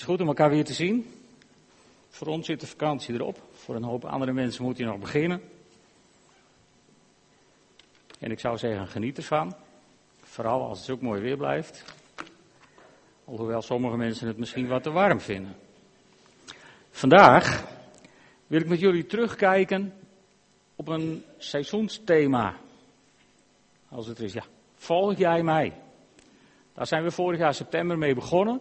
is goed om elkaar weer te zien. Voor ons zit de vakantie erop. Voor een hoop andere mensen moet hij nog beginnen. En ik zou zeggen, geniet ervan. Vooral als het ook mooi weer blijft. Alhoewel sommige mensen het misschien wat te warm vinden. Vandaag wil ik met jullie terugkijken op een seizoensthema. Als het er is, ja. Volg jij mij? Daar zijn we vorig jaar september mee begonnen.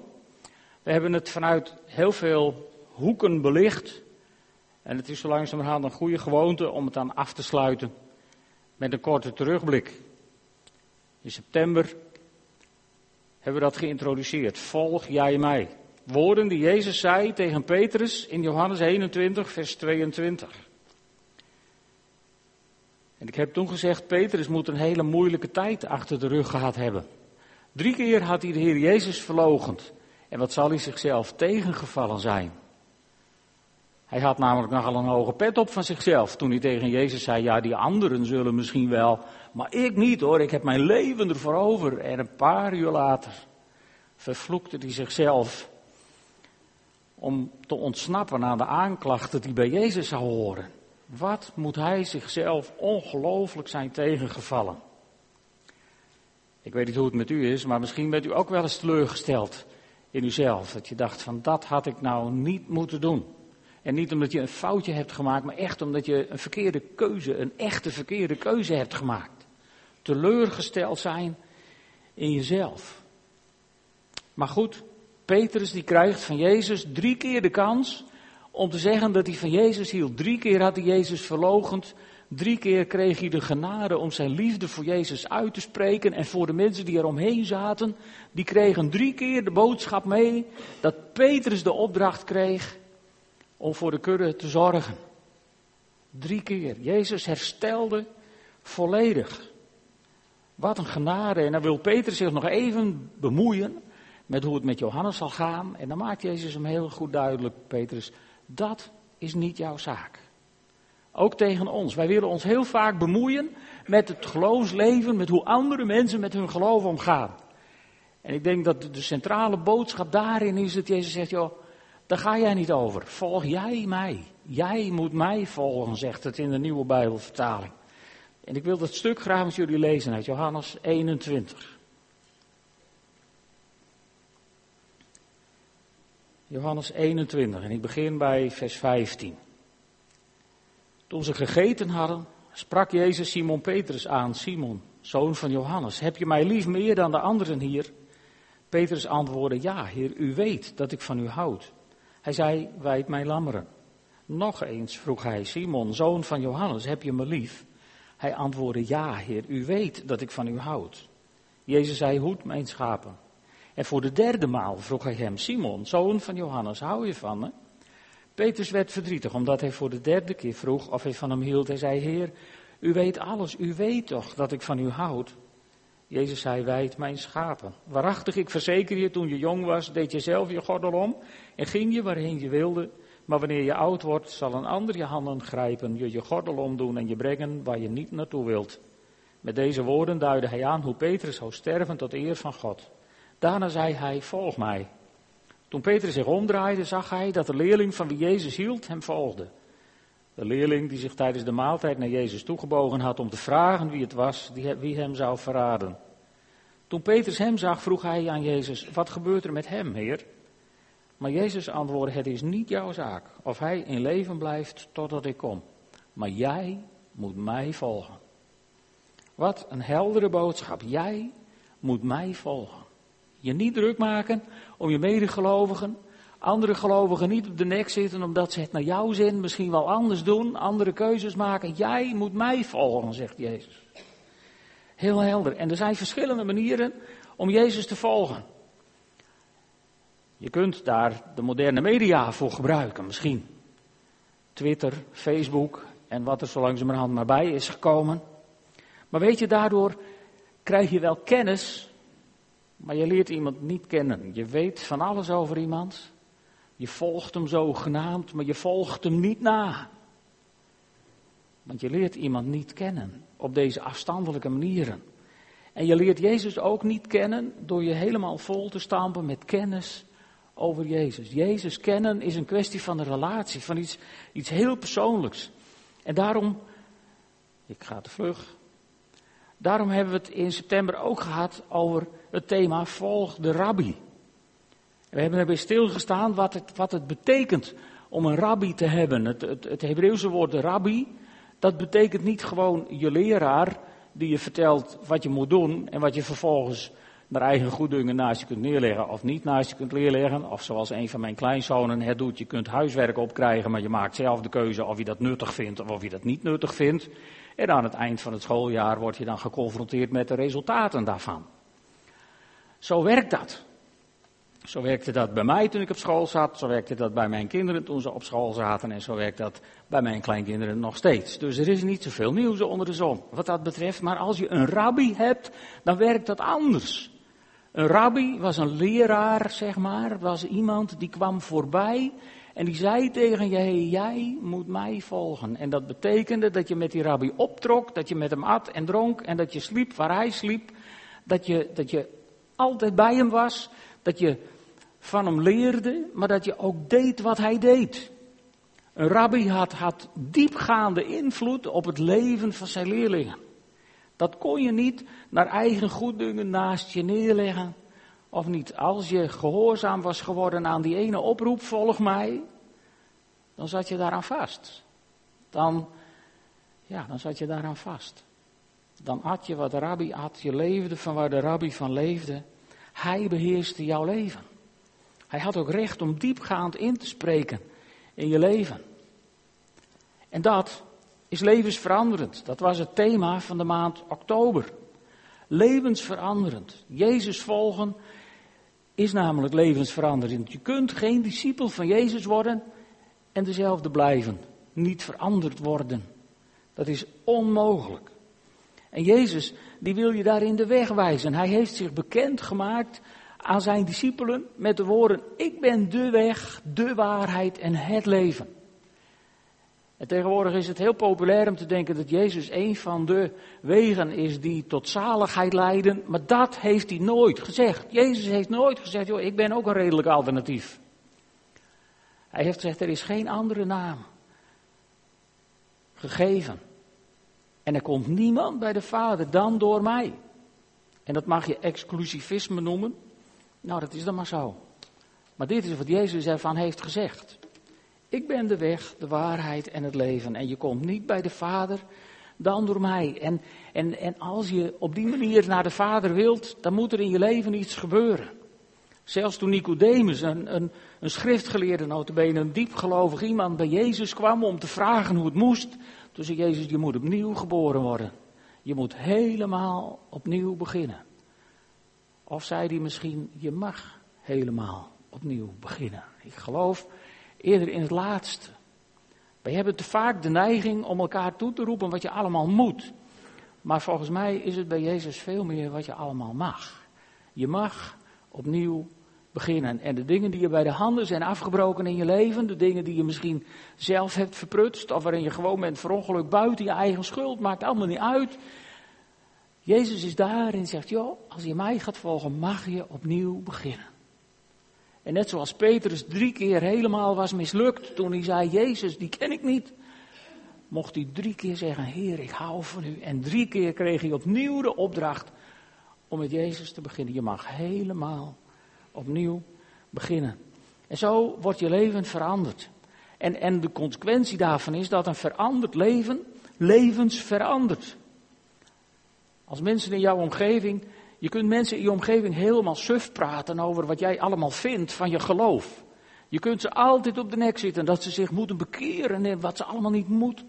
We hebben het vanuit heel veel hoeken belicht. En het is zo langzamerhand een goede gewoonte om het dan af te sluiten met een korte terugblik. In september hebben we dat geïntroduceerd. Volg jij mij. Woorden die Jezus zei tegen Petrus in Johannes 21, vers 22. En ik heb toen gezegd, Petrus moet een hele moeilijke tijd achter de rug gehad hebben. Drie keer had hij de Heer Jezus verlogend. En wat zal hij zichzelf tegengevallen zijn? Hij had namelijk nogal een hoge pet op van zichzelf toen hij tegen Jezus zei, ja die anderen zullen misschien wel, maar ik niet hoor, ik heb mijn leven ervoor over. En een paar uur later vervloekte hij zichzelf om te ontsnappen aan de aanklachten die bij Jezus zou horen. Wat moet hij zichzelf ongelooflijk zijn tegengevallen? Ik weet niet hoe het met u is, maar misschien bent u ook wel eens teleurgesteld in uzelf. Dat je dacht van dat had ik nou niet moeten doen. En niet omdat je een foutje hebt gemaakt, maar echt omdat je een verkeerde keuze, een echte verkeerde keuze hebt gemaakt. Teleurgesteld zijn in jezelf. Maar goed, Petrus die krijgt van Jezus drie keer de kans om te zeggen dat hij van Jezus hield. Drie keer had hij Jezus verlogend. Drie keer kreeg hij de genade om zijn liefde voor Jezus uit te spreken. En voor de mensen die er omheen zaten, die kregen drie keer de boodschap mee dat Petrus de opdracht kreeg om voor de kudde te zorgen. Drie keer. Jezus herstelde volledig. Wat een genade. En dan wil Petrus zich nog even bemoeien met hoe het met Johannes zal gaan. En dan maakt Jezus hem heel goed duidelijk, Petrus, dat is niet jouw zaak. Ook tegen ons. Wij willen ons heel vaak bemoeien met het geloofsleven, met hoe andere mensen met hun geloof omgaan. En ik denk dat de centrale boodschap daarin is dat Jezus zegt, joh, daar ga jij niet over. Volg jij mij. Jij moet mij volgen, zegt het in de nieuwe Bijbelvertaling. En ik wil dat stuk graag met jullie lezen uit Johannes 21. Johannes 21 en ik begin bij vers 15. Toen ze gegeten hadden, sprak Jezus Simon Petrus aan, Simon, zoon van Johannes, heb je mij lief meer dan de anderen hier? Petrus antwoordde, ja, heer, u weet dat ik van u houd. Hij zei, wijd mij lammeren. Nog eens vroeg hij, Simon, zoon van Johannes, heb je me lief? Hij antwoordde, ja, heer, u weet dat ik van u houd. Jezus zei, hoed mijn schapen. En voor de derde maal vroeg hij hem, Simon, zoon van Johannes, hou je van me? Petrus werd verdrietig, omdat hij voor de derde keer vroeg of hij van hem hield. Hij zei, Heer, u weet alles, u weet toch dat ik van u houd? Jezus zei, wijd mijn schapen. Waarachtig, ik verzeker je, toen je jong was, deed je zelf je gordel om en ging je waarheen je wilde. Maar wanneer je oud wordt, zal een ander je handen grijpen, je je gordel omdoen en je brengen waar je niet naartoe wilt. Met deze woorden duidde hij aan hoe Petrus zou sterven tot eer van God. Daarna zei hij, volg mij. Toen Petrus zich omdraaide, zag hij dat de leerling van wie Jezus hield hem volgde. De leerling die zich tijdens de maaltijd naar Jezus toegebogen had om te vragen wie het was, die, wie hem zou verraden. Toen Petrus hem zag, vroeg hij aan Jezus, wat gebeurt er met hem, Heer? Maar Jezus antwoordde, het is niet jouw zaak of hij in leven blijft totdat ik kom. Maar jij moet mij volgen. Wat een heldere boodschap. Jij moet mij volgen. Je niet druk maken om je medegelovigen, andere gelovigen niet op de nek zitten omdat ze het naar jouw zin misschien wel anders doen, andere keuzes maken. Jij moet mij volgen, zegt Jezus. Heel helder. En er zijn verschillende manieren om Jezus te volgen. Je kunt daar de moderne media voor gebruiken, misschien. Twitter, Facebook en wat er zo langzamerhand maar bij is gekomen. Maar weet je, daardoor krijg je wel kennis maar je leert iemand niet kennen. Je weet van alles over iemand. Je volgt hem zogenaamd, maar je volgt hem niet na. Want je leert iemand niet kennen op deze afstandelijke manieren. En je leert Jezus ook niet kennen door je helemaal vol te stampen met kennis over Jezus. Jezus kennen is een kwestie van een relatie, van iets, iets heel persoonlijks. En daarom, ik ga te vlug, daarom hebben we het in september ook gehad over het thema volg de rabbi. We hebben erbij stilgestaan wat het, wat het betekent om een rabbi te hebben. Het, het, het Hebreeuwse woord rabbi, dat betekent niet gewoon je leraar die je vertelt wat je moet doen en wat je vervolgens naar eigen goeddungen naast je kunt neerleggen of niet naast je kunt neerleggen. Of zoals een van mijn kleinzonen het doet, je kunt huiswerk opkrijgen, maar je maakt zelf de keuze of je dat nuttig vindt of of je dat niet nuttig vindt. En aan het eind van het schooljaar word je dan geconfronteerd met de resultaten daarvan. Zo werkt dat. Zo werkte dat bij mij toen ik op school zat, zo werkte dat bij mijn kinderen toen ze op school zaten en zo werkt dat bij mijn kleinkinderen nog steeds. Dus er is niet zoveel nieuws onder de zon wat dat betreft, maar als je een rabbi hebt, dan werkt dat anders. Een rabbi was een leraar, zeg maar, was iemand die kwam voorbij en die zei tegen je, jij moet mij volgen. En dat betekende dat je met die rabbi optrok, dat je met hem at en dronk en dat je sliep waar hij sliep, dat je, dat je altijd bij hem was, dat je van hem leerde, maar dat je ook deed wat hij deed. Een rabbi had, had diepgaande invloed op het leven van zijn leerlingen. Dat kon je niet naar eigen goeddungen naast je neerleggen. Of niet. Als je gehoorzaam was geworden aan die ene oproep, volg mij, dan zat je daaraan vast. Dan, ja, dan zat je daaraan vast. Dan at je wat de rabbi at, je leefde van waar de rabbi van leefde. Hij beheerste jouw leven. Hij had ook recht om diepgaand in te spreken in je leven. En dat is levensveranderend. Dat was het thema van de maand oktober. Levensveranderend. Jezus volgen is namelijk levensveranderend. Je kunt geen discipel van Jezus worden en dezelfde blijven. Niet veranderd worden. Dat is onmogelijk. En Jezus, die wil je daarin de weg wijzen. Hij heeft zich bekend gemaakt aan zijn discipelen met de woorden: Ik ben de weg, de waarheid en het leven. En tegenwoordig is het heel populair om te denken dat Jezus een van de wegen is die tot zaligheid leiden. Maar dat heeft hij nooit gezegd. Jezus heeft nooit gezegd, joh, ik ben ook een redelijk alternatief. Hij heeft gezegd, er is geen andere naam gegeven. En er komt niemand bij de Vader dan door mij. En dat mag je exclusivisme noemen. Nou, dat is dan maar zo. Maar dit is wat Jezus ervan heeft gezegd. Ik ben de weg, de waarheid en het leven. En je komt niet bij de Vader dan door mij. En, en, en als je op die manier naar de Vader wilt, dan moet er in je leven iets gebeuren. Zelfs toen Nicodemus, een, een, een schriftgeleerde notabene, een diepgelovig iemand bij Jezus kwam om te vragen hoe het moest. Toen zei Jezus, je moet opnieuw geboren worden. Je moet helemaal opnieuw beginnen. Of zei hij misschien, je mag helemaal opnieuw beginnen. Ik geloof eerder in het laatste. Wij hebben te vaak de neiging om elkaar toe te roepen wat je allemaal moet. Maar volgens mij is het bij Jezus veel meer wat je allemaal mag. Je mag opnieuw beginnen. En de dingen die je bij de handen zijn afgebroken in je leven, de dingen die je misschien zelf hebt verprutst, of waarin je gewoon bent verongeluk buiten je eigen schuld, maakt allemaal niet uit. Jezus is daar en zegt, joh, als je mij gaat volgen, mag je opnieuw beginnen. En net zoals Petrus drie keer helemaal was mislukt toen hij zei, Jezus, die ken ik niet. Mocht hij drie keer zeggen, Heer, ik hou van u. En drie keer kreeg hij opnieuw de opdracht om met Jezus te beginnen. Je mag helemaal opnieuw beginnen. En zo wordt je leven veranderd. En, en de consequentie daarvan is dat een veranderd leven levens verandert. Als mensen in jouw omgeving, je kunt mensen in je omgeving helemaal suf praten over wat jij allemaal vindt van je geloof. Je kunt ze altijd op de nek zitten dat ze zich moeten bekeren en wat ze allemaal niet moeten.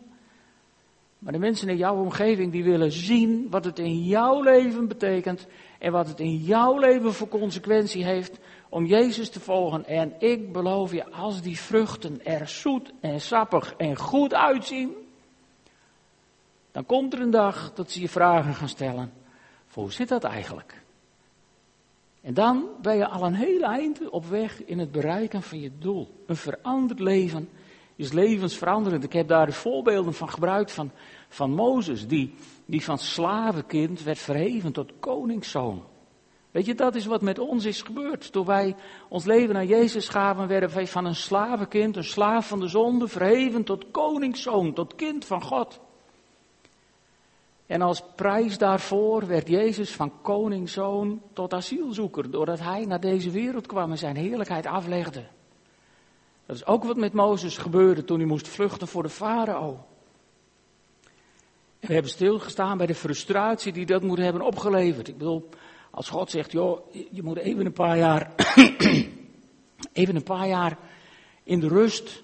Maar de mensen in jouw omgeving die willen zien wat het in jouw leven betekent en wat het in jouw leven voor consequentie heeft om Jezus te volgen. En ik beloof je, als die vruchten er zoet en sappig en goed uitzien, dan komt er een dag dat ze je vragen gaan stellen. Hoe zit dat eigenlijk? En dan ben je al een heel eind op weg in het bereiken van je doel. Een veranderd leven is levensveranderend. Ik heb daar de voorbeelden van gebruikt van, van Mozes, die, die van slavenkind werd verheven tot koningszoon. Weet je, dat is wat met ons is gebeurd. Toen wij ons leven aan Jezus gaven, werden wij van een slavenkind, een slaaf van de zonde, verheven tot koningszoon, tot kind van God. En als prijs daarvoor werd Jezus van koningszoon tot asielzoeker, doordat hij naar deze wereld kwam en zijn heerlijkheid aflegde. Dat is ook wat met Mozes gebeurde toen hij moest vluchten voor de farao. En we hebben stilgestaan bij de frustratie die dat moet hebben opgeleverd. Ik bedoel, als God zegt, joh, je moet even een paar jaar, even een paar jaar in de rust,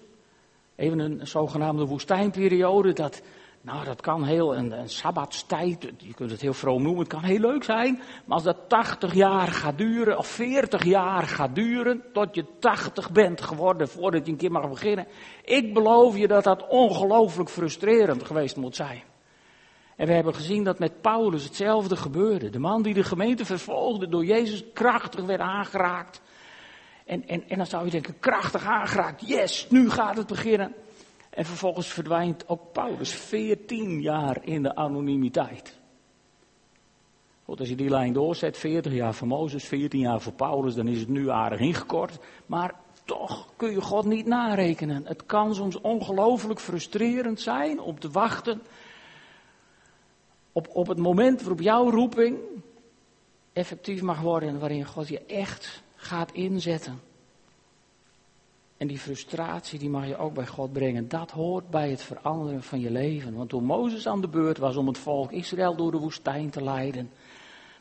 even een zogenaamde woestijnperiode, dat, nou, dat kan heel, een, een sabbatstijd, je kunt het heel vroom noemen, het kan heel leuk zijn. Maar als dat 80 jaar gaat duren, of 40 jaar gaat duren, tot je 80 bent geworden voordat je een keer mag beginnen. Ik beloof je dat dat ongelooflijk frustrerend geweest moet zijn. En we hebben gezien dat met Paulus hetzelfde gebeurde. De man die de gemeente vervolgde, door Jezus krachtig werd aangeraakt. En, en, en dan zou je denken, krachtig aangeraakt, yes, nu gaat het beginnen. En vervolgens verdwijnt ook Paulus 14 jaar in de anonimiteit. Goed, als je die lijn doorzet, 40 jaar voor Mozes, 14 jaar voor Paulus, dan is het nu aardig ingekort. Maar toch kun je God niet narekenen. Het kan soms ongelooflijk frustrerend zijn om te wachten op, op het moment waarop jouw roeping effectief mag worden, waarin God je echt gaat inzetten. En die frustratie, die mag je ook bij God brengen. Dat hoort bij het veranderen van je leven. Want toen Mozes aan de beurt was om het volk Israël door de woestijn te leiden,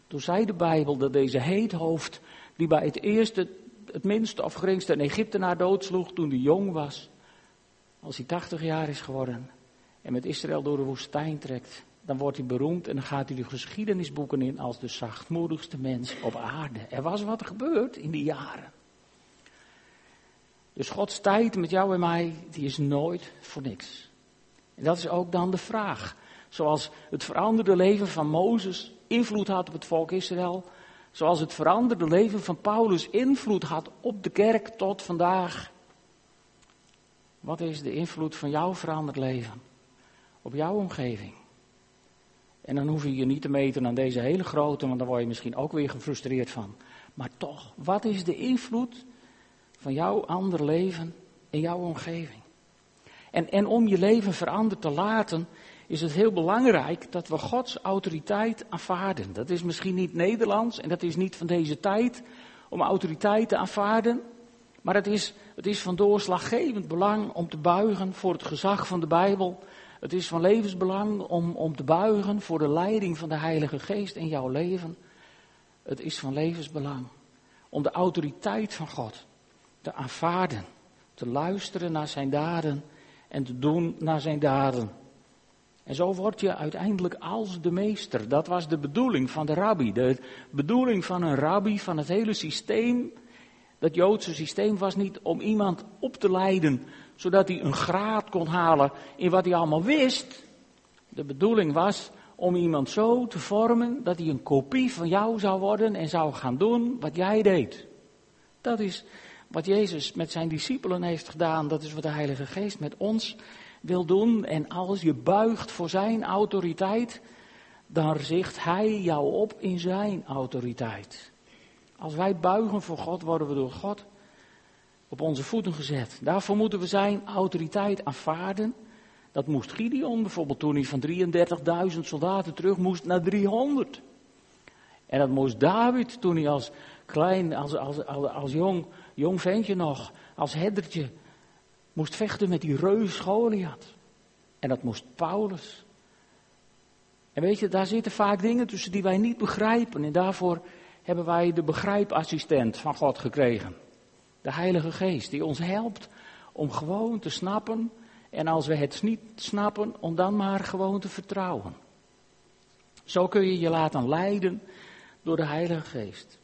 toen zei de Bijbel dat deze heethoofd, die bij het eerste, het minste of geringste een Egyptenaar doodsloeg toen hij jong was, als hij 80 jaar is geworden en met Israël door de woestijn trekt, dan wordt hij beroemd en dan gaat hij de geschiedenisboeken in als de zachtmoedigste mens op aarde. Er was wat gebeurd in die jaren. Dus Gods tijd met jou en mij, die is nooit voor niks. En dat is ook dan de vraag. Zoals het veranderde leven van Mozes invloed had op het volk Israël, zoals het veranderde leven van Paulus invloed had op de kerk tot vandaag. Wat is de invloed van jouw veranderd leven op jouw omgeving? En dan hoef je je niet te meten aan deze hele grote, want daar word je misschien ook weer gefrustreerd van. Maar toch, wat is de invloed van jouw ander leven in jouw omgeving? En, en om je leven veranderd te laten, is het heel belangrijk dat we Gods autoriteit aanvaarden. Dat is misschien niet Nederlands en dat is niet van deze tijd om autoriteit te aanvaarden. Maar het is, het is van doorslaggevend belang om te buigen voor het gezag van de Bijbel het is van levensbelang om, om te buigen voor de leiding van de Heilige Geest in jouw leven. Het is van levensbelang om de autoriteit van God te aanvaarden, te luisteren naar zijn daden en te doen naar zijn daden. En zo word je uiteindelijk als de meester. Dat was de bedoeling van de rabbi. De bedoeling van een rabbi, van het hele systeem. Dat Joodse systeem was niet om iemand op te leiden zodat hij een graad kon halen in wat hij allemaal wist. De bedoeling was om iemand zo te vormen dat hij een kopie van jou zou worden en zou gaan doen wat jij deed. Dat is wat Jezus met zijn discipelen heeft gedaan. Dat is wat de Heilige Geest met ons wil doen. En als je buigt voor zijn autoriteit, dan richt hij jou op in zijn autoriteit. Als wij buigen voor God, worden we door God op onze voeten gezet. Daarvoor moeten we zijn autoriteit aanvaarden. Dat moest Gideon bijvoorbeeld toen hij van 33.000 soldaten terug moest naar 300. En dat moest David toen hij als klein, als, als, als, als jong, jong ventje nog, als herdertje, moest vechten met die reus Goliath. En dat moest Paulus. En weet je, daar zitten vaak dingen tussen die wij niet begrijpen. En daarvoor hebben wij de begrijpassistent van God gekregen de Heilige Geest, die ons helpt om gewoon te snappen. En als we het niet snappen, om dan maar gewoon te vertrouwen. Zo kun je je laten leiden door de Heilige Geest.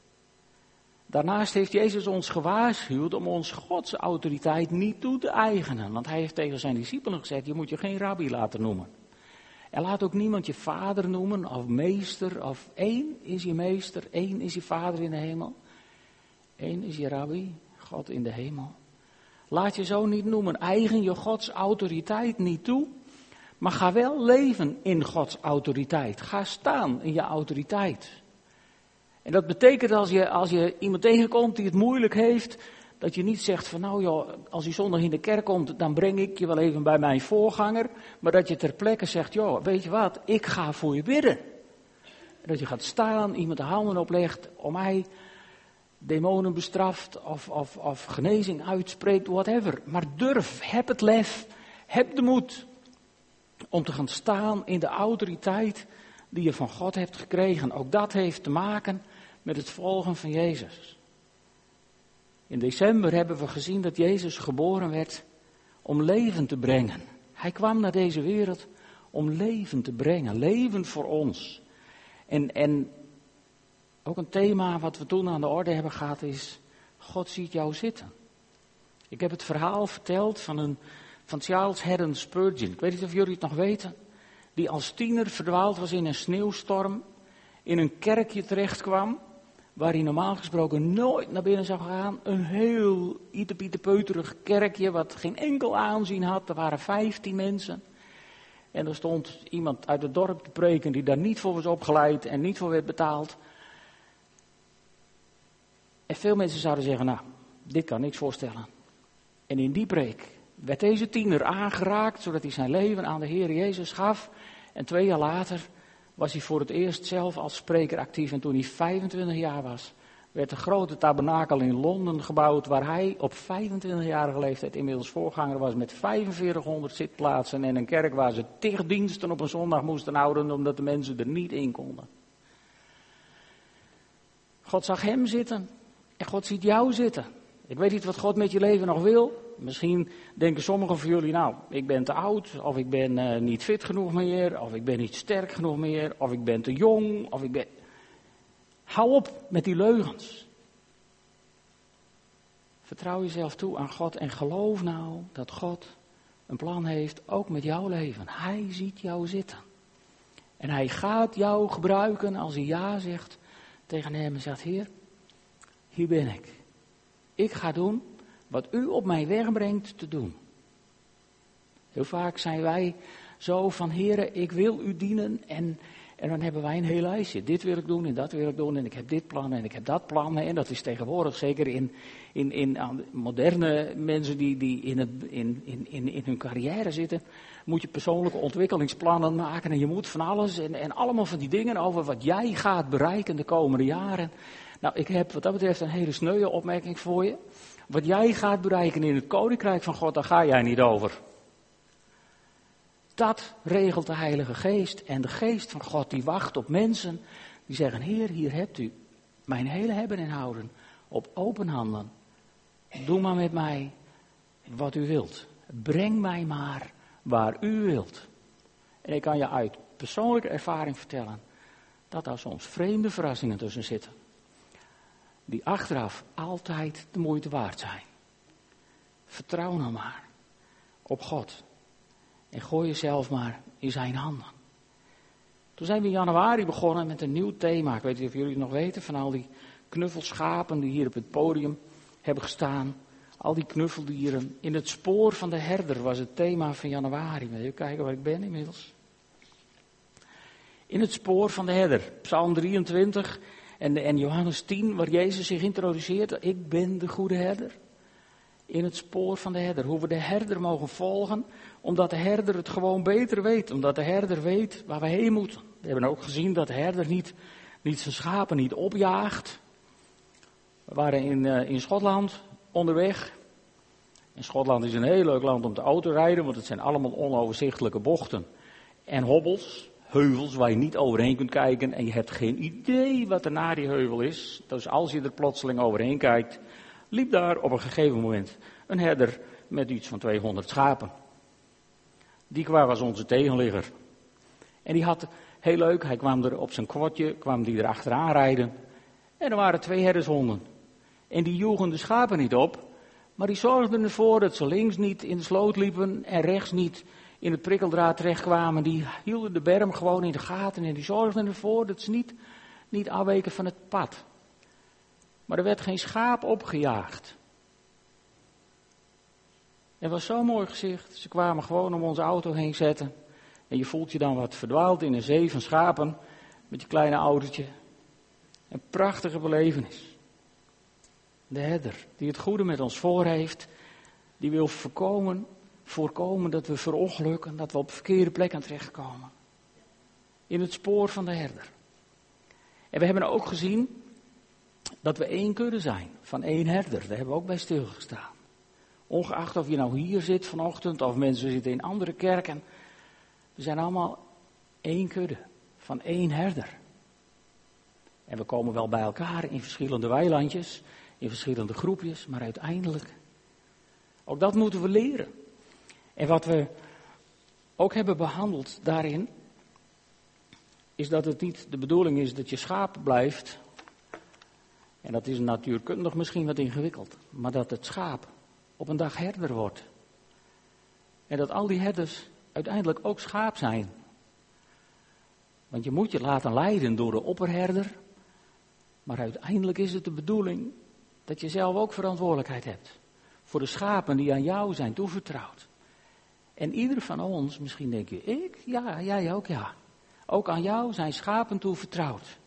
Daarnaast heeft Jezus ons gewaarschuwd om ons Gods autoriteit niet toe te eigenen. Want hij heeft tegen zijn discipelen gezegd, je moet je geen rabbi laten noemen. En laat ook niemand je vader noemen of meester of één is je meester, één is je vader in de hemel. Eén is je rabbi, God in de hemel. Laat je zo niet noemen. Eigen je Gods autoriteit niet toe. Maar ga wel leven in Gods autoriteit. Ga staan in je autoriteit. En dat betekent als je, als je iemand tegenkomt die het moeilijk heeft, dat je niet zegt van nou joh, als hij zondag in de kerk komt, dan breng ik je wel even bij mijn voorganger. Maar dat je ter plekke zegt, joh, weet je wat, ik ga voor je bidden. Dat je gaat staan, iemand de handen oplegt, om mij demonen bestraft of, of, of genezing uitspreekt, whatever. Maar durf, heb het lef, heb de moed om te gaan staan in de autoriteit die je van God hebt gekregen. Ook dat heeft te maken met het volgen van Jezus. In december hebben we gezien dat Jezus geboren werd om leven te brengen. Hij kwam naar deze wereld om leven te brengen, leven voor ons. En, en ook een thema wat we toen aan de orde hebben gehad is, God ziet jou zitten. Ik heb het verhaal verteld van, een, van Charles Haddon Spurgeon. Ik weet niet of jullie het nog weten. Die als tiener verdwaald was in een sneeuwstorm, in een kerkje terecht kwam waar hij normaal gesproken nooit naar binnen zou gaan. Een heel peuterig kerkje wat geen enkel aanzien had. Er waren vijftien mensen. En er stond iemand uit het dorp te preken die daar niet voor was opgeleid en niet voor werd betaald. En veel mensen zouden zeggen, nou, dit kan niks voorstellen. En in die preek werd deze tiener aangeraakt, zodat hij zijn leven aan de Heer Jezus gaf. En twee jaar later was hij voor het eerst zelf als spreker actief. En toen hij 25 jaar was, werd de grote tabernakel in Londen gebouwd, waar hij op 25-jarige leeftijd inmiddels voorganger was met 4500 zitplaatsen en een kerk waar ze tig diensten op een zondag moesten houden, omdat de mensen er niet in konden. God zag hem zitten en God ziet jou zitten. Ik weet niet wat God met je leven nog wil. Misschien denken sommigen van jullie, nou, ik ben te oud, of ik ben uh, niet fit genoeg meer, of ik ben niet sterk genoeg meer, of ik ben te jong, of ik ben. Hou op met die leugens. Vertrouw jezelf toe aan God en geloof nou dat God een plan heeft, ook met jouw leven. Hij ziet jou zitten. En hij gaat jou gebruiken als hij ja zegt tegen hem en zegt, Heer, hier ben ik. Ik ga doen wat u op mij weg brengt te doen. Heel vaak zijn wij zo van, heren, ik wil u dienen en, en dan hebben wij een heel lijstje. Dit wil ik doen en dat wil ik doen en ik heb dit plan en ik heb dat plan. En dat is tegenwoordig zeker in, in, in moderne mensen die, die in, het, in, in, in, in hun carrière zitten, moet je persoonlijke ontwikkelingsplannen maken en je moet van alles en, en allemaal van die dingen over wat jij gaat bereiken de komende jaren. Nou, ik heb wat dat betreft een hele sneuwe opmerking voor je. Wat jij gaat bereiken in het koninkrijk van God, daar ga jij niet over. Dat regelt de Heilige Geest. En de Geest van God die wacht op mensen die zeggen, Heer, hier hebt u mijn hele hebben en houden op open handen. Doe maar met mij wat u wilt. Breng mij maar waar u wilt. En ik kan je uit persoonlijke ervaring vertellen dat daar soms vreemde verrassingen tussen zitten die achteraf altijd de moeite waard zijn. Vertrouw nou maar op God en gooi jezelf maar in zijn handen. Toen zijn we in januari begonnen met een nieuw thema. Ik weet niet of jullie het nog weten van al die knuffelschapen die hier op het podium hebben gestaan. Al die knuffeldieren. In het spoor van de herder was het thema van januari. Even kijken waar ik ben inmiddels. In het spoor van de herder. Psalm 23 en, en Johannes 10, waar Jezus zich introduceert, ik ben de goede herder. In het spoor van de herder, hoe we de herder mogen volgen, omdat de herder het gewoon beter weet, omdat de herder weet waar we heen moeten. We hebben ook gezien dat de herder niet, niet zijn schapen niet opjaagt. We waren in, uh, in Schotland onderweg. In Schotland is een heel leuk land om te autorijden, want het zijn allemaal onoverzichtelijke bochten en hobbels heuvels waar je niet overheen kunt kijken en je hebt geen idee wat er na die heuvel is. Dus als je er plotseling overheen kijkt, liep daar op een gegeven moment een herder met iets van 200 schapen. Die kwam was onze tegenligger. En die had, heel leuk, hij kwam er op zijn kwartje, kwam die er achteraan rijden. En er waren twee herdershonden. En die joegen de schapen niet op, maar die zorgden ervoor dat ze links niet in de sloot liepen en rechts niet in het prikkeldraad terechtkwamen, die hielden de berm gewoon in de gaten en die zorgden ervoor dat ze niet, niet afweken van het pad. Maar er werd geen schaap opgejaagd. Het was zo'n mooi gezicht. Ze kwamen gewoon om onze auto heen zetten. En je voelt je dan wat verdwaald in een zee van schapen met je kleine autootje. Een prachtige belevenis. De herder die het goede met ons voor heeft, die wil voorkomen, voorkomen dat we verongelukken, dat we op verkeerde plekken terechtkomen. In het spoor van de herder. En we hebben ook gezien dat we één kudde zijn, van één herder. Daar hebben we ook bij stilgestaan. Ongeacht of je nou hier zit vanochtend of mensen zitten in andere kerken. We zijn allemaal één kudde, van één herder. En we komen wel bij elkaar in verschillende weilandjes, in verschillende groepjes, maar uiteindelijk, ook dat moeten we leren. En wat we ook hebben behandeld daarin, is dat het niet de bedoeling is dat je schaap blijft. En dat is natuurkundig misschien wat ingewikkeld, maar dat het schaap op een dag herder wordt. En dat al die herders uiteindelijk ook schaap zijn. Want je moet je laten leiden door de opperherder. Maar uiteindelijk is het de bedoeling dat je zelf ook verantwoordelijkheid hebt. Voor de schapen die aan jou zijn toevertrouwd. En ieder van ons, misschien denk je, ik? Ja, jij ook, ja. Ook aan jou zijn schapen toevertrouwd.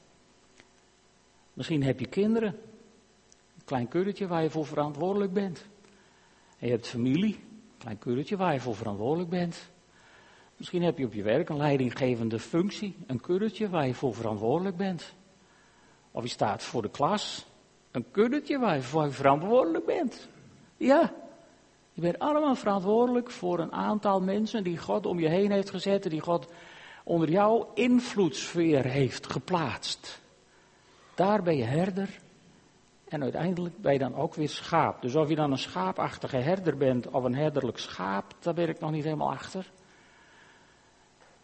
Misschien heb je kinderen. Een klein kuddetje waar je voor verantwoordelijk bent. En je hebt familie. Een klein kuddetje waar je voor verantwoordelijk bent. Misschien heb je op je werk een leidinggevende functie, een kuddetje waar je voor verantwoordelijk bent. Of je staat voor de klas, een kuddetje waar je voor verantwoordelijk bent. Ja, je bent allemaal verantwoordelijk voor een aantal mensen die God om je heen heeft gezet, die God onder jouw invloedssfeer heeft geplaatst. Daar ben je herder en uiteindelijk ben je dan ook weer schaap. Dus of je dan een schaapachtige herder bent of een herderlijk schaap, daar ben ik nog niet helemaal achter.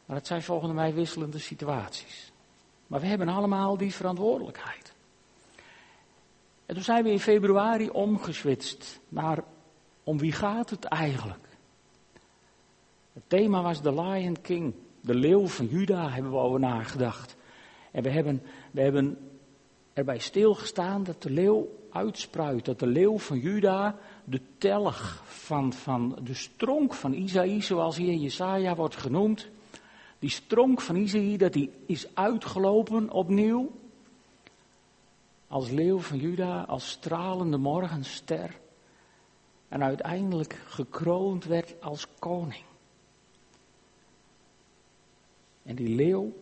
Maar het zijn volgens mij wisselende situaties. Maar we hebben allemaal die verantwoordelijkheid. En toen zijn we in februari omgeswitst naar om wie gaat het eigenlijk? Het thema was de Lion King, de leeuw van Juda, hebben we over nagedacht. En we hebben, we hebben erbij stilgestaan dat de leeuw uitspruit, dat de leeuw van Juda de telg van, van de stronk van Isaïe, zoals hier in Jesaja wordt genoemd, die stronk van Isaïe, dat die is uitgelopen opnieuw. Als leeuw van Juda, als stralende morgenster. En uiteindelijk gekroond werd als koning. En die leeuw,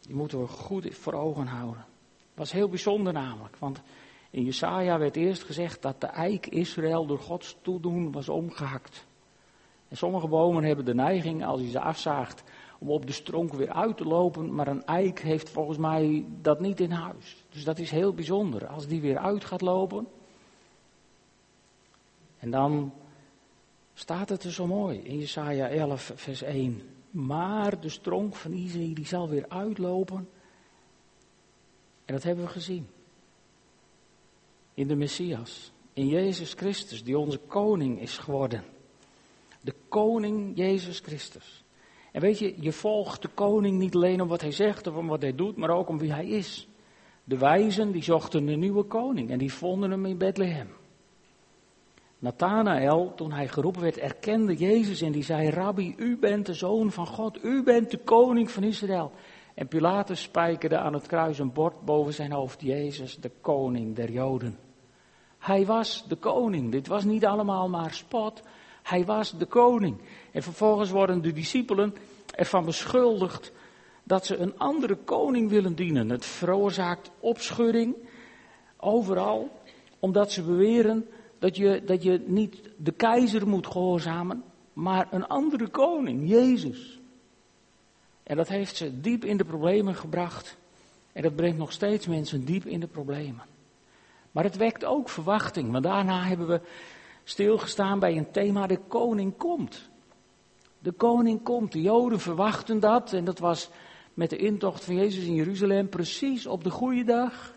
die moeten we goed voor ogen houden. Was heel bijzonder namelijk, want in Jesaja werd eerst gezegd dat de eik Israël door Gods toedoen was omgehakt. En sommige bomen hebben de neiging, als je ze afzaagt, om op de stronk weer uit te lopen, maar een eik heeft volgens mij dat niet in huis. Dus dat is heel bijzonder. Als die weer uit gaat lopen. En dan staat het er zo mooi in Jesaja 11, vers 1. Maar de stronk van Isaïe die zal weer uitlopen. En dat hebben we gezien. In de Messias. In Jezus Christus, die onze koning is geworden. De koning Jezus Christus. En weet je, je volgt de koning niet alleen om wat hij zegt of om wat hij doet, maar ook om wie hij is. De wijzen die zochten een nieuwe koning en die vonden hem in Bethlehem. Nathanael, toen hij geroepen werd, erkende Jezus en die zei, Rabbi, u bent de zoon van God, u bent de koning van Israël. En Pilatus spijkerde aan het kruis een bord boven zijn hoofd, Jezus, de koning der Joden. Hij was de koning, dit was niet allemaal maar spot, hij was de koning. En vervolgens worden de discipelen ervan beschuldigd dat ze een andere koning willen dienen. Het veroorzaakt opschudding overal, omdat ze beweren dat je, dat je niet de keizer moet gehoorzamen, maar een andere koning, Jezus. En dat heeft ze diep in de problemen gebracht. En dat brengt nog steeds mensen diep in de problemen. Maar het wekt ook verwachting, want daarna hebben we stilgestaan bij een thema, de koning komt. De koning komt, de Joden verwachten dat en dat was met de intocht van Jezus in Jeruzalem precies op de goede dag.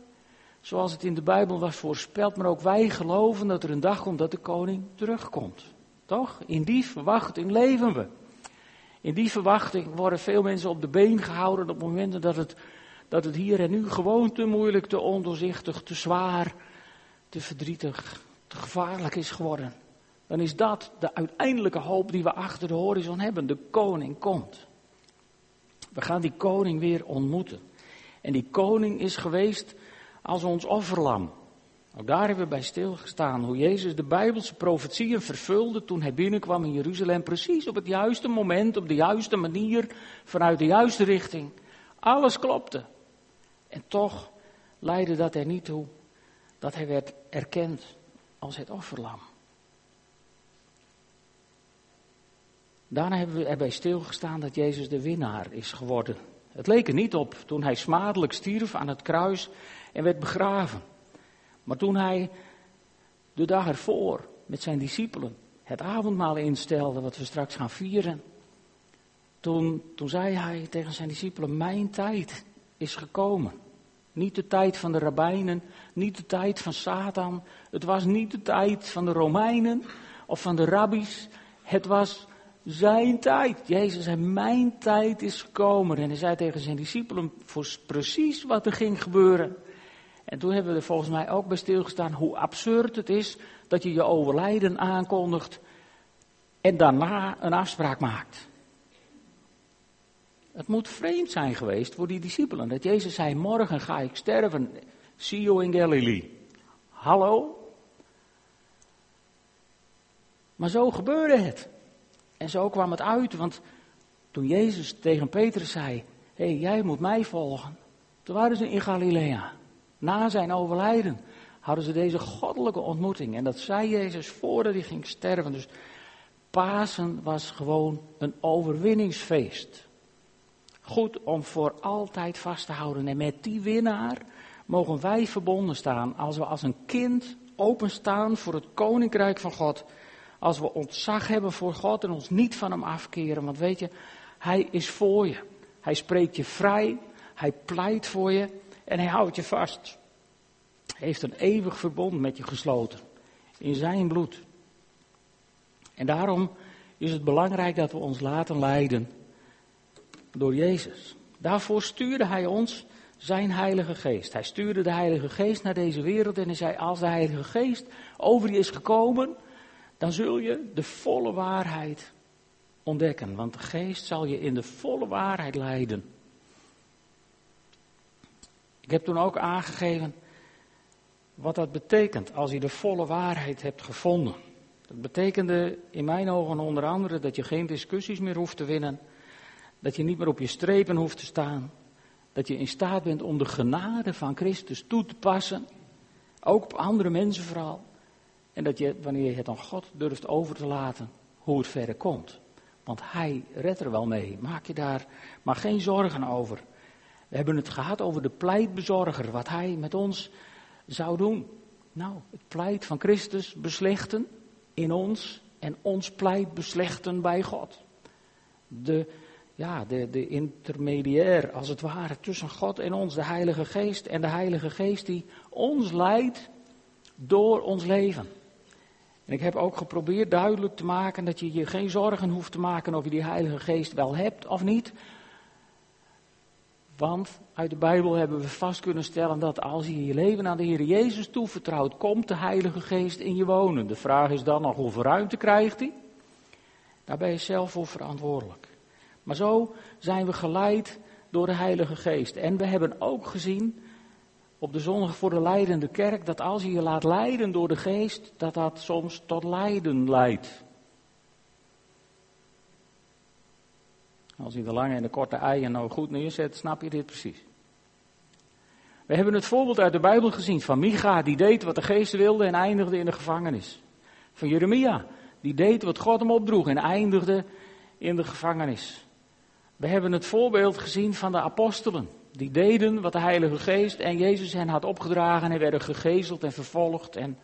Zoals het in de Bijbel was voorspeld, maar ook wij geloven dat er een dag komt dat de koning terugkomt. Toch? In die verwachting leven we. In die verwachting worden veel mensen op de been gehouden op momenten dat het, dat het hier en nu gewoon te moeilijk, te ondoorzichtig, te zwaar, te verdrietig, te gevaarlijk is geworden, dan is dat de uiteindelijke hoop die we achter de horizon hebben. De koning komt. We gaan die koning weer ontmoeten. En die koning is geweest als ons offerlam. Ook daar hebben we bij stilgestaan hoe Jezus de Bijbelse profetieën vervulde toen hij binnenkwam in Jeruzalem. Precies op het juiste moment, op de juiste manier, vanuit de juiste richting. Alles klopte. En toch leidde dat er niet toe dat hij werd erkend als het offerlam. Daarna hebben we erbij stilgestaan dat Jezus de winnaar is geworden. Het leek er niet op toen hij smadelijk stierf aan het kruis en werd begraven. Maar toen hij de dag ervoor met zijn discipelen het avondmaal instelde, wat we straks gaan vieren, toen, toen zei hij tegen zijn discipelen, mijn tijd is gekomen. Niet de tijd van de rabbijnen, niet de tijd van Satan. Het was niet de tijd van de Romeinen of van de rabbies. Het was zijn tijd. Jezus zei, mijn tijd is gekomen. En hij zei tegen zijn discipelen voor precies wat er ging gebeuren. En toen hebben we er volgens mij ook bij stilgestaan hoe absurd het is dat je je overlijden aankondigt en daarna een afspraak maakt. Het moet vreemd zijn geweest voor die discipelen. Dat Jezus zei, morgen ga ik sterven. See you in Galilee. Hallo? Maar zo gebeurde het. En zo kwam het uit, want toen Jezus tegen Petrus zei, hé, hey, jij moet mij volgen. Toen waren ze in Galilea. Na zijn overlijden hadden ze deze goddelijke ontmoeting. En dat zei Jezus voordat hij ging sterven. Dus Pasen was gewoon een overwinningsfeest. Goed om voor altijd vast te houden. En met die winnaar mogen wij verbonden staan als we als een kind openstaan voor het koninkrijk van God. Als we ontzag hebben voor God en ons niet van hem afkeren. Want weet je, hij is voor je. Hij spreekt je vrij. Hij pleit voor je. En hij houdt je vast. Hij heeft een eeuwig verbond met je gesloten. In zijn bloed. En daarom is het belangrijk dat we ons laten leiden door Jezus. Daarvoor stuurde hij ons zijn Heilige Geest. Hij stuurde de Heilige Geest naar deze wereld en hij zei: Als de Heilige Geest over je is gekomen, dan zul je de volle waarheid ontdekken. Want de Geest zal je in de volle waarheid leiden. Ik heb toen ook aangegeven wat dat betekent als je de volle waarheid hebt gevonden. Dat betekende in mijn ogen onder andere dat je geen discussies meer hoeft te winnen. Dat je niet meer op je strepen hoeft te staan. Dat je in staat bent om de genade van Christus toe te passen. Ook op andere mensen vooral. En dat je, wanneer je het aan God durft over te laten, hoe het verder komt. Want Hij redt er wel mee. Maak je daar maar geen zorgen over. We hebben het gehad over de pleitbezorger, wat Hij met ons zou doen. Nou, het pleit van Christus beslechten in ons en ons pleit beslechten bij God. De ja, de, de intermediair, als het ware, tussen God en ons, de Heilige Geest. En de Heilige Geest die ons leidt door ons leven. En ik heb ook geprobeerd duidelijk te maken dat je je geen zorgen hoeft te maken of je die Heilige Geest wel hebt of niet. Want uit de Bijbel hebben we vast kunnen stellen dat als je je leven aan de Heer Jezus toevertrouwt, komt de Heilige Geest in je wonen. De vraag is dan nog hoeveel ruimte krijgt hij? Daar ben je zelf voor verantwoordelijk. Maar zo zijn we geleid door de Heilige Geest. En we hebben ook gezien op de zondag voor de leidende kerk dat als je je laat leiden door de Geest, dat dat soms tot lijden leidt. Als je de lange en de korte eieren nou goed neerzet, snap je dit precies. We hebben het voorbeeld uit de Bijbel gezien van Micha, die deed wat de geest wilde en eindigde in de gevangenis. Van Jeremia, die deed wat God hem opdroeg en eindigde in de gevangenis. We hebben het voorbeeld gezien van de apostelen. Die deden wat de Heilige Geest en Jezus hen had opgedragen en werden gegezeld en vervolgd en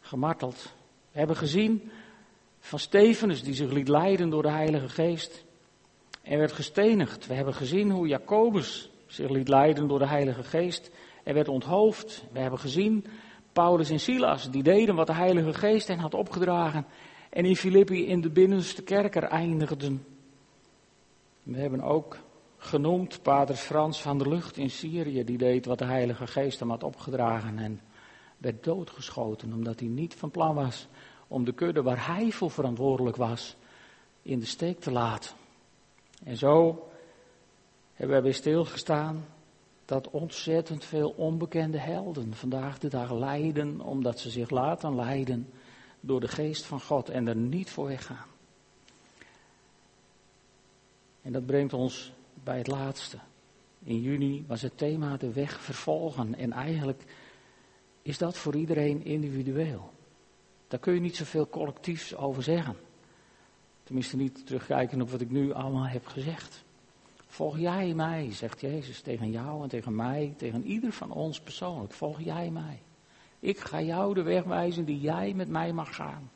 gemarteld. We hebben gezien van Stefanus die zich liet leiden door de Heilige Geest en werd gestenigd. We hebben gezien hoe Jacobus zich liet leiden door de Heilige Geest en werd onthoofd. We hebben gezien Paulus en Silas die deden wat de Heilige Geest hen had opgedragen en in Filippi in de binnenste kerker eindigden. We hebben ook genoemd Pater Frans van der Lucht in Syrië, die deed wat de Heilige Geest hem had opgedragen en werd doodgeschoten omdat hij niet van plan was om de kudde waar hij voor verantwoordelijk was in de steek te laten. En zo hebben wij weer stilgestaan dat ontzettend veel onbekende helden vandaag de dag lijden omdat ze zich laten leiden door de geest van God en er niet voor weggaan. En dat brengt ons bij het laatste. In juni was het thema de weg vervolgen en eigenlijk is dat voor iedereen individueel. Daar kun je niet zoveel collectiefs over zeggen. Tenminste niet terugkijken op wat ik nu allemaal heb gezegd. Volg jij mij, zegt Jezus tegen jou en tegen mij, tegen ieder van ons persoonlijk. Volg jij mij. Ik ga jou de weg wijzen die jij met mij mag gaan.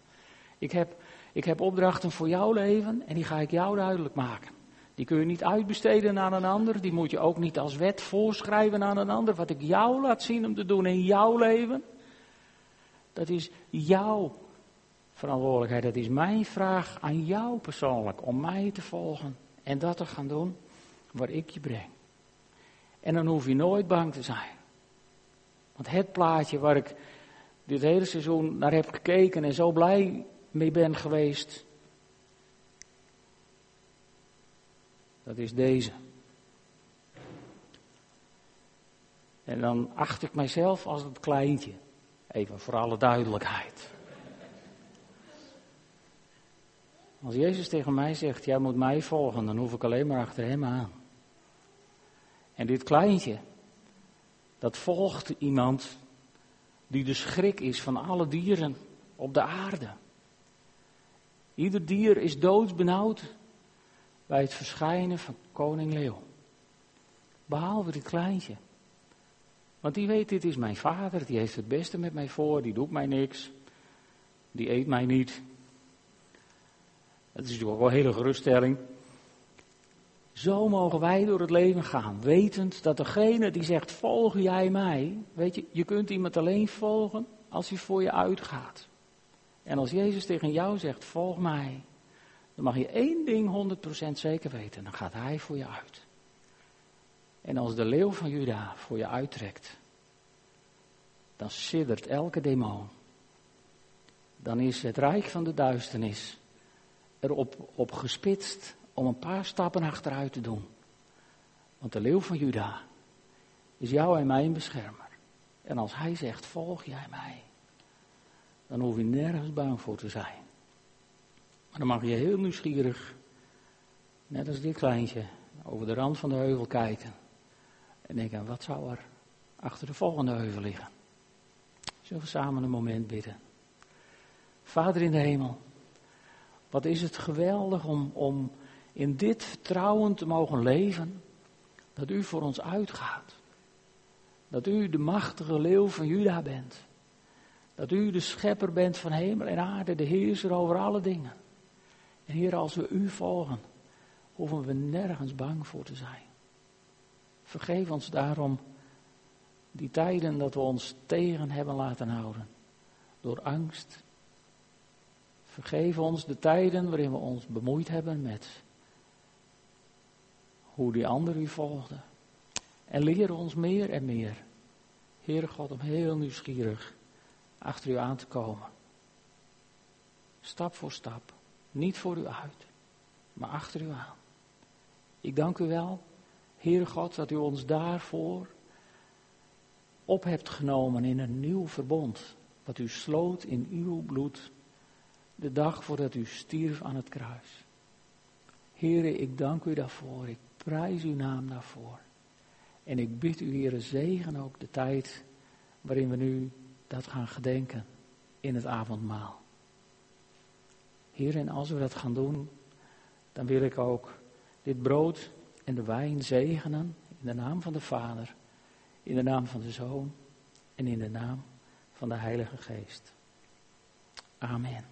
Ik heb, ik heb opdrachten voor jouw leven en die ga ik jou duidelijk maken. Die kun je niet uitbesteden aan een ander. Die moet je ook niet als wet voorschrijven aan een ander. Wat ik jou laat zien om te doen in jouw leven. Dat is jouw verantwoordelijkheid. Dat is mijn vraag aan jou persoonlijk. Om mij te volgen. En dat te gaan doen waar ik je breng. En dan hoef je nooit bang te zijn. Want het plaatje waar ik dit hele seizoen naar heb gekeken en zo blij mee ben geweest. Dat is deze. En dan acht ik mijzelf als het kleintje. Even voor alle duidelijkheid. Als Jezus tegen mij zegt, jij moet mij volgen, dan hoef ik alleen maar achter hem aan. En dit kleintje, dat volgt iemand die de schrik is van alle dieren op de aarde. Ieder dier is doodsbenauwd bij het verschijnen van koning Leeuw. Behalve dit kleintje. Want die weet, dit is mijn vader, die heeft het beste met mij voor, die doet mij niks, die eet mij niet. Dat is natuurlijk ook wel een hele geruststelling. Zo mogen wij door het leven gaan, wetend dat degene die zegt, volg jij mij, weet je, je kunt iemand alleen volgen als hij voor je uitgaat. En als Jezus tegen jou zegt, volg mij, dan mag je één ding 100% zeker weten, dan gaat hij voor je uit. En als de leeuw van Juda voor je uittrekt, dan siddert elke demon. Dan is het rijk van de duisternis erop op gespitst om een paar stappen achteruit te doen. Want de leeuw van Juda is jou en mij een beschermer. En als hij zegt, volg jij mij, dan hoef je nergens bang voor te zijn. Maar dan mag je heel nieuwsgierig, net als dit kleintje, over de rand van de heuvel kijken. En denken, wat zou er achter de volgende heuvel liggen? Zullen we samen een moment bidden? Vader in de hemel, wat is het geweldig om, om in dit vertrouwen te mogen leven, dat u voor ons uitgaat. Dat u de machtige leeuw van Juda bent. Dat u de schepper bent van hemel en aarde, de heerser over alle dingen. En Heer, als we u volgen, hoeven we nergens bang voor te zijn. Vergeef ons daarom die tijden dat we ons tegen hebben laten houden. Door angst. Vergeef ons de tijden waarin we ons bemoeid hebben met hoe die ander u volgde. En leer ons meer en meer, Heere God, om heel nieuwsgierig achter u aan te komen. Stap voor stap, niet voor u uit, maar achter u aan. Ik dank u wel, Heere God, dat u ons daarvoor op hebt genomen in een nieuw verbond, wat u sloot in uw bloed de dag voordat u stierf aan het kruis. Heere, ik dank u daarvoor. Ik prijs uw naam daarvoor. En ik bid u, Heere, zegen ook de tijd waarin we nu dat gaan gedenken in het avondmaal. Heer, en als we dat gaan doen, dan wil ik ook dit brood en de wijn zegenen in de naam van de Vader, in de naam van de Zoon en in de naam van de Heilige Geest. Amen.